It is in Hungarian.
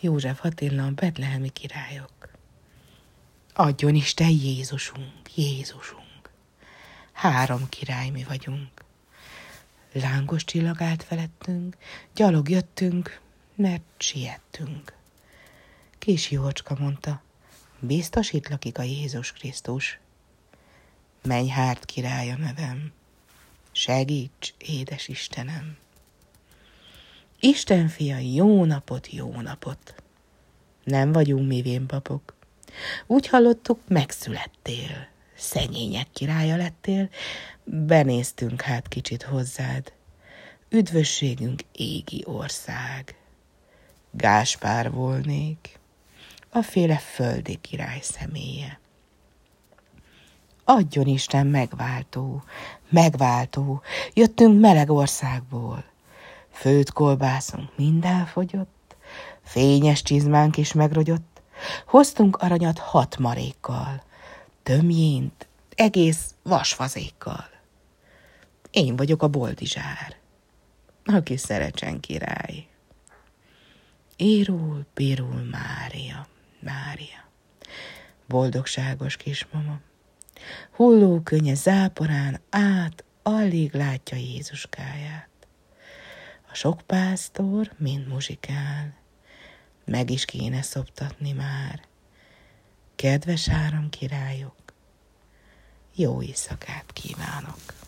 József Attila, betlehemi királyok. Adjon Isten Jézusunk, Jézusunk. Három király mi vagyunk. Lángos csillag állt felettünk, gyalog jöttünk, mert siettünk. Kis Jócska mondta, biztos itt lakik a Jézus Krisztus. Menj hárt királya nevem, segíts, édes Istenem! Isten fia, jó napot, jó napot! Nem vagyunk mi vénpapok. Úgy hallottuk, megszülettél, szegények királya lettél, benéztünk hát kicsit hozzád. Üdvösségünk égi ország. Gáspár volnék, a féle földi király személye. Adjon Isten megváltó, megváltó, jöttünk meleg országból. Főt kolbászunk minden fogyott, fényes csizmánk is megrogyott, hoztunk aranyat hat marékkal, tömjént, egész vasfazékkal. Én vagyok a boldizsár, aki szerecsen király. Írul, pirul Mária, Mária, boldogságos kismama. Hulló könnye záporán át alig látja Jézuskáját. Sok pásztor mind muzsikál, meg is kéne szoptatni már. Kedves áram királyok, jó éjszakát kívánok!